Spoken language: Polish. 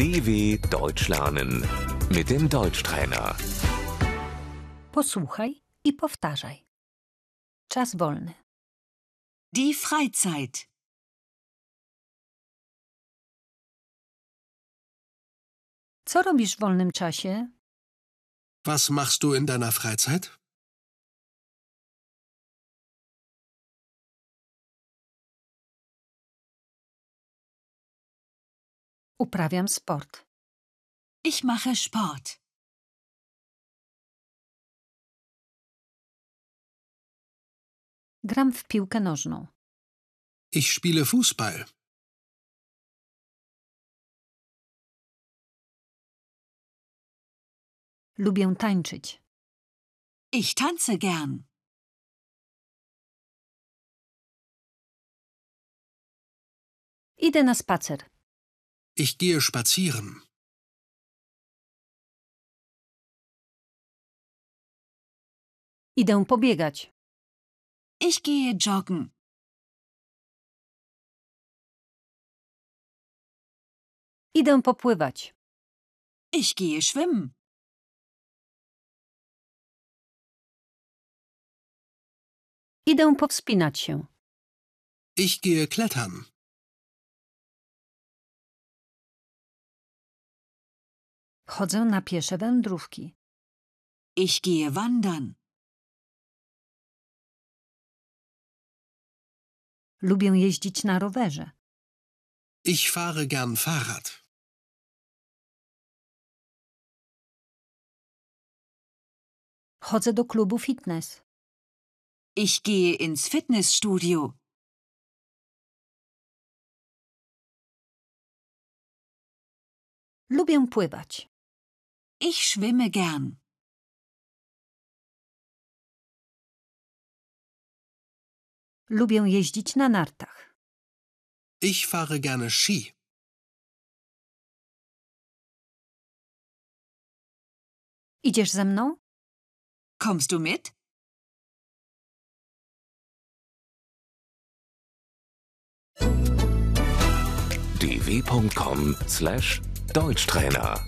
DW Deutsch lernen mit dem Deutschtrainer. Posłuchaj i powtarzaj. Czas wolny. Die Freizeit. Co robisz w wolnym czasie? Was machst du in deiner Freizeit? Uprawiam sport. Ich mache Sport. Gram w piłkę nożną. Ich spiele Fußball. Lubię tańczyć. Ich tanze gern. Idę na spacer. Ich gehe spazieren. Idę pobiegać. Ich gehe joggen. Idę popływać. Ich gehe schwimmen. Idę powspinać się. Ich gehe klettern. Chodzę na piesze wędrówki. Ich gehe wandern. Lubię jeździć na rowerze. Ich fahre gern Fahrrad. Chodzę do klubu fitness. Ich gehe ins Fitnessstudio. Lubię pływać. Ich schwimme gern. Lubię jeździć na nartach. Ich fahre gerne Ski. Idziesz ze mną? Kommst du mit? dw.com/deutschtrainer